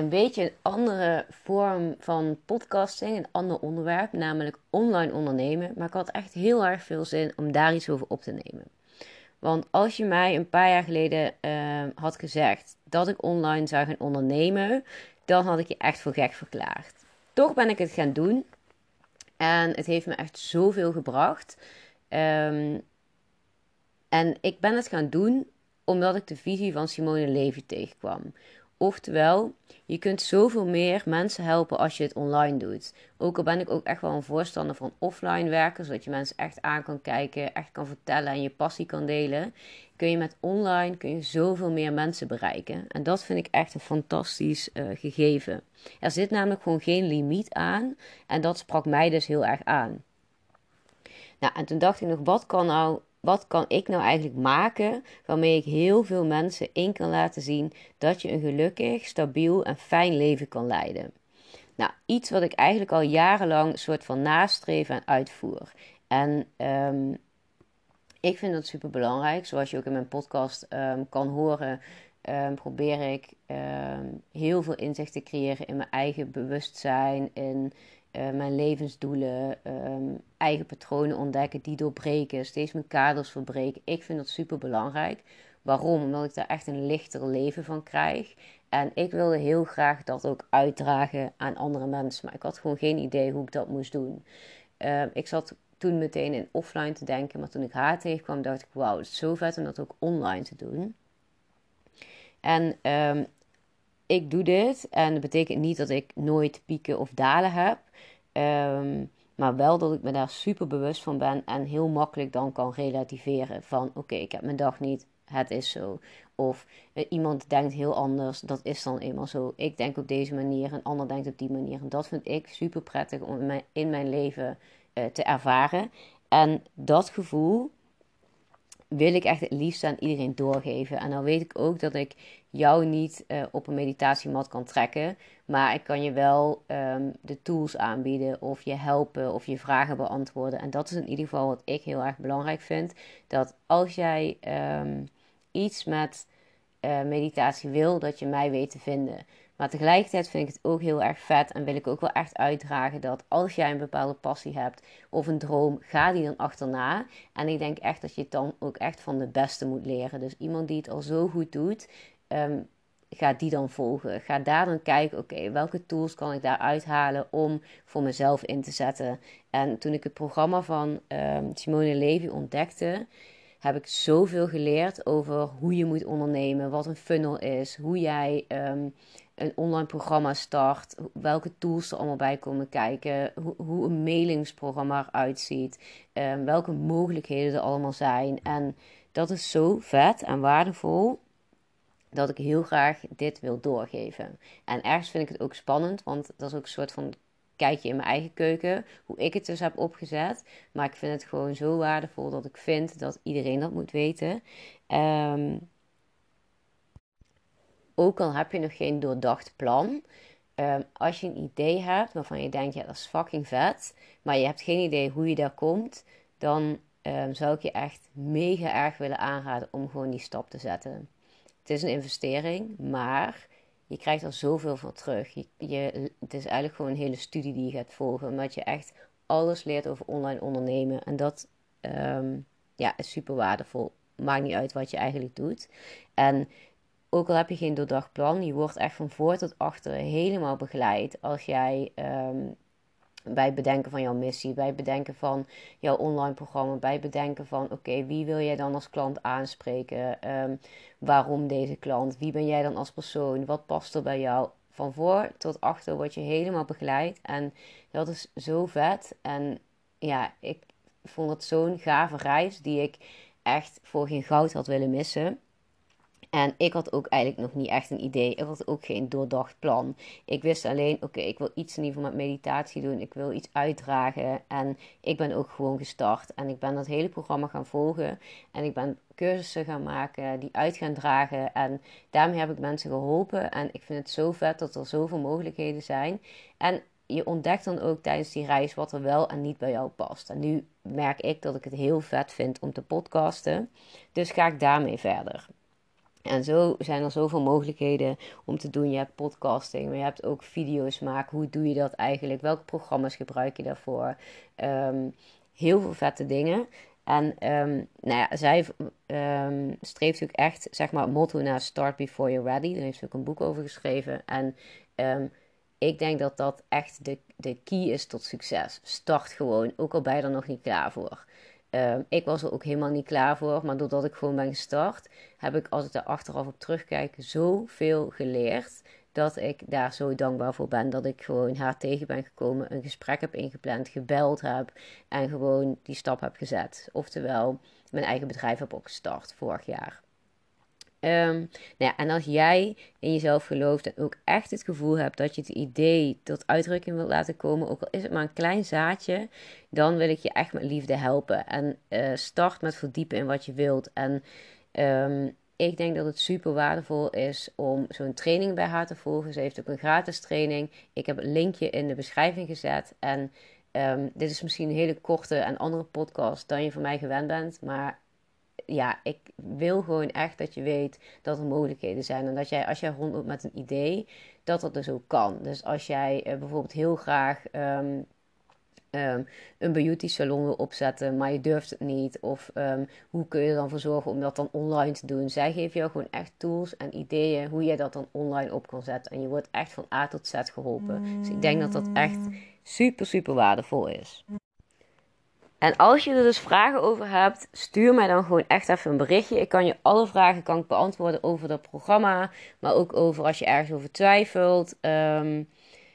een beetje een andere vorm van podcasting, een ander onderwerp, namelijk online ondernemen. Maar ik had echt heel erg veel zin om daar iets over op te nemen. Want als je mij een paar jaar geleden uh, had gezegd dat ik online zou gaan ondernemen, dan had ik je echt voor gek verklaard. Toch ben ik het gaan doen. En het heeft me echt zoveel gebracht. Um, en ik ben het gaan doen omdat ik de visie van Simone Levy tegenkwam. Oftewel, je kunt zoveel meer mensen helpen als je het online doet. Ook al ben ik ook echt wel een voorstander van offline werken, zodat je mensen echt aan kan kijken, echt kan vertellen en je passie kan delen. Kun je met online kun je zoveel meer mensen bereiken. En dat vind ik echt een fantastisch uh, gegeven. Er zit namelijk gewoon geen limiet aan. En dat sprak mij dus heel erg aan. Nou, en toen dacht ik nog, wat kan nou wat kan ik nou eigenlijk maken waarmee ik heel veel mensen in kan laten zien dat je een gelukkig, stabiel en fijn leven kan leiden? Nou, iets wat ik eigenlijk al jarenlang soort van nastreef en uitvoer. En um, ik vind dat super belangrijk. Zoals je ook in mijn podcast um, kan horen, um, probeer ik heel veel inzicht te creëren in mijn eigen bewustzijn, in uh, mijn levensdoelen, um, eigen patronen ontdekken, die doorbreken, steeds mijn kaders verbreken. Ik vind dat super belangrijk. Waarom? Omdat ik daar echt een lichter leven van krijg. En ik wilde heel graag dat ook uitdragen aan andere mensen. Maar ik had gewoon geen idee hoe ik dat moest doen. Uh, ik zat toen meteen in offline te denken. Maar toen ik haar tegenkwam, dacht ik: wauw, het is zo vet om dat ook online te doen. En um, ik doe dit. En dat betekent niet dat ik nooit pieken of dalen heb. Um, maar wel dat ik me daar super bewust van ben en heel makkelijk dan kan relativeren. Van oké, ik heb mijn dag niet, het is zo. Of uh, iemand denkt heel anders, dat is dan eenmaal zo. Ik denk op deze manier, een ander denkt op die manier. En dat vind ik super prettig om in mijn, leven uh, te ervaren. En dat gevoel wil ik echt het liefst aan iedereen doorgeven. En dan weet ik ook dat ik jou niet uh, op een meditatiemat kan trekken. Maar ik kan je wel um, de tools aanbieden of je helpen of je vragen beantwoorden. En dat is in ieder geval wat ik heel erg belangrijk vind. Dat als jij um, iets met uh, meditatie wil, dat je mij weet te vinden. Maar tegelijkertijd vind ik het ook heel erg vet en wil ik ook wel echt uitdragen dat als jij een bepaalde passie hebt of een droom, ga die dan achterna. En ik denk echt dat je het dan ook echt van de beste moet leren. Dus iemand die het al zo goed doet, um, ga die dan volgen. Ga daar dan kijken, oké, welke tools kan ik daar uithalen om voor mezelf in te zetten. En toen ik het programma van um, Simone Levy ontdekte, heb ik zoveel geleerd over hoe je moet ondernemen, wat een funnel is, hoe jij um, een online programma start, welke tools er allemaal bij komen kijken, hoe, hoe een mailingsprogramma eruit ziet, um, welke mogelijkheden er allemaal zijn. En dat is zo vet en waardevol dat ik heel graag dit wil doorgeven. En ergens vind ik het ook spannend, want dat is ook een soort van kijkje in mijn eigen keuken, hoe ik het dus heb opgezet. Maar ik vind het gewoon zo waardevol dat ik vind dat iedereen dat moet weten. Um, ook al heb je nog geen doordacht plan. Um, als je een idee hebt waarvan je denkt, ja, dat is fucking vet, maar je hebt geen idee hoe je daar komt, dan um, zou ik je echt mega erg willen aanraden om gewoon die stap te zetten. Het is een investering, maar je krijgt er zoveel van terug. Je, het is eigenlijk gewoon een hele studie die je gaat volgen, omdat je echt alles leert over online ondernemen. En dat um, ja, is super waardevol. Maakt niet uit wat je eigenlijk doet. En ook al heb je geen doordacht plan, je wordt echt van voor tot achter helemaal begeleid als jij um, bij het bedenken van jouw missie, bij het bedenken van jouw online programma, bij het bedenken van oké, wie wil jij dan als klant aanspreken? Um, waarom deze klant? Wie ben jij dan als persoon? Wat past er bij jou? Van voor tot achter word je helemaal begeleid. En dat is zo vet. En ja, ik vond het zo'n gave reis die ik echt voor geen goud had willen missen. En ik had ook eigenlijk nog niet echt een idee. Ik had ook geen doordacht plan. Ik wist alleen, oké, ik wil iets in ieder geval met meditatie doen. Ik wil iets uitdragen. En ik ben ook gewoon gestart. En ik ben dat hele programma gaan volgen. En ik ben cursussen gaan maken, die uit gaan dragen. En daarmee heb ik mensen geholpen. En ik vind het zo vet dat er zoveel mogelijkheden zijn. En je ontdekt dan ook tijdens die reis wat er wel en niet bij jou past. En nu merk ik dat ik het heel vet vind om te podcasten. Dus ga ik daarmee verder. En zo zijn er zoveel mogelijkheden om te doen. Je hebt podcasting, maar je hebt ook video's maken. Hoe doe je dat eigenlijk? Welke programma's gebruik je daarvoor? Ehm, heel veel vette dingen. En um, nou ja, zij um, streeft ook echt, zeg maar, motto naar Start Before You're Ready. Daar heeft ze ook een boek over geschreven. En ik denk dat dat echt de, de key is tot succes. Start gewoon, ook al ben je er nog niet klaar voor. Ehm, ik was er ook helemaal niet klaar voor, maar doordat ik gewoon ben gestart, heb ik als ik daar achteraf op terugkijk zoveel geleerd. Dat ik daar zo dankbaar voor ben dat ik gewoon haar tegen ben gekomen, een gesprek heb ingepland, gebeld heb en gewoon die stap heb gezet. Oftewel, mijn eigen bedrijf heb opgestart vorig jaar. Um, nou en als jij in jezelf gelooft en ook echt het gevoel hebt dat je het idee tot uitdrukking wilt laten komen, ook al is het maar een klein zaadje, dan wil ik je echt met liefde helpen. En uh, start met verdiepen in wat je wilt. En um, ik denk dat het super waardevol is om zo'n training bij haar te volgen. Ze heeft ook een gratis training. Ik heb een linkje in de beschrijving gezet. En um, dit is misschien een hele korte en andere podcast dan je van mij gewend bent. Maar ja, ik wil gewoon echt dat je weet dat er mogelijkheden zijn. En dat jij, als jij rondloopt met een idee, dat dat dus ook kan. Dus als jij uh, bijvoorbeeld heel graag um, um, een beauty salon wil opzetten, maar je durft het niet. Of um, hoe kun je er dan voor zorgen om dat dan online te doen? Zij geven jou gewoon echt tools en ideeën hoe je dat dan online op kan zetten. En je wordt echt van A tot Z geholpen. Dus ik denk dat dat echt super, super waardevol is. En als je er dus vragen over hebt, stuur mij dan gewoon echt even een berichtje. Ik kan je alle vragen kan ik beantwoorden over dat programma. Maar ook over als je ergens over twijfelt. Um,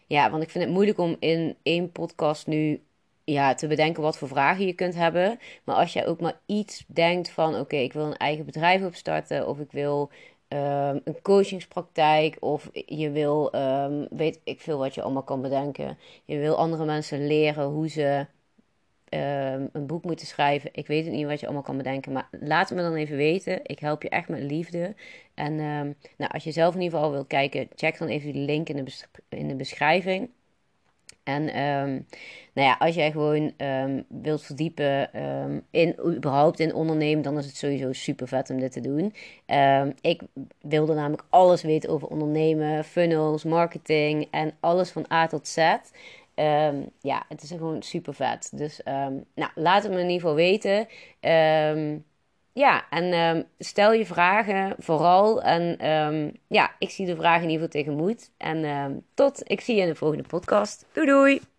ja, want ik vind het moeilijk om in één podcast nu ja, te bedenken wat voor vragen je kunt hebben. Maar als jij ook maar iets denkt van: oké, ik wil een eigen bedrijf opstarten. Of ik wil um, een coachingspraktijk. Of je wil, um, weet ik veel wat je allemaal kan bedenken. Je wil andere mensen leren hoe ze Ehm, een boek moeten schrijven. Ik weet het niet wat je allemaal kan bedenken. Maar laat het me dan even weten. Ik help je echt met liefde. En ehm, nou, als je zelf in ieder geval wil kijken, check dan even de link in de, in de beschrijving. En um, nou ja, als jij gewoon wilt verdiepen in überhaupt in ondernemen, dan is het sowieso super vet om dit te doen. ik wilde namelijk alles weten over ondernemen, funnels, marketing en alles van A tot Z. Um, ja, het is gewoon super vet. Dus um, nou, laat het me in ieder geval weten. Um, ja, en stel je vragen vooral. En ja, ik zie de vragen in ieder geval tegemoet. En tot, ik zie je in de volgende podcast. Doei doei!